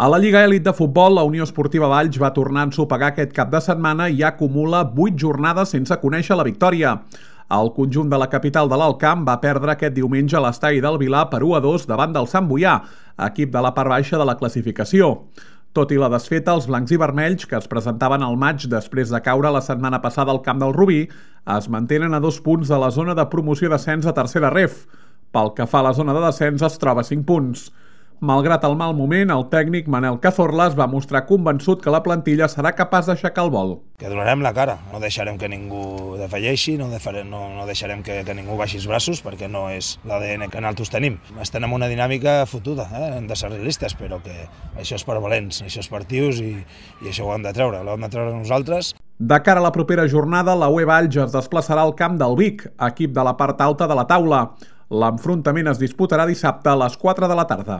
A la Lliga Elit de Futbol, la Unió Esportiva Valls va tornar a ensopegar aquest cap de setmana i acumula 8 jornades sense conèixer la victòria. El conjunt de la capital de l'Alcamp va perdre aquest diumenge a l'estadi del Vilar per 1 a 2 davant del Sant Boià, equip de la part baixa de la classificació. Tot i la desfeta, els blancs i vermells, que es presentaven al maig després de caure la setmana passada al camp del Rubí, es mantenen a dos punts de la zona de promoció d'ascens a tercera ref. Pel que fa a la zona de descens, es troba a 5 punts. Malgrat el mal moment, el tècnic Manel Cazorla es va mostrar convençut que la plantilla serà capaç d'aixecar el vol. Que donarem la cara, no deixarem que ningú defalleixi, no, defarem, no, no deixarem que, que ningú baixi els braços, perquè no és l'ADN que nosaltres tenim. Estem en una dinàmica fotuda, eh? hem de ser realistes, però que això és per valents, això és partius i, i això ho hem de treure, l'hem de treure nosaltres. De cara a la propera jornada, la UE Valls es desplaçarà al camp del Vic, equip de la part alta de la taula. L'enfrontament es disputarà dissabte a les 4 de la tarda.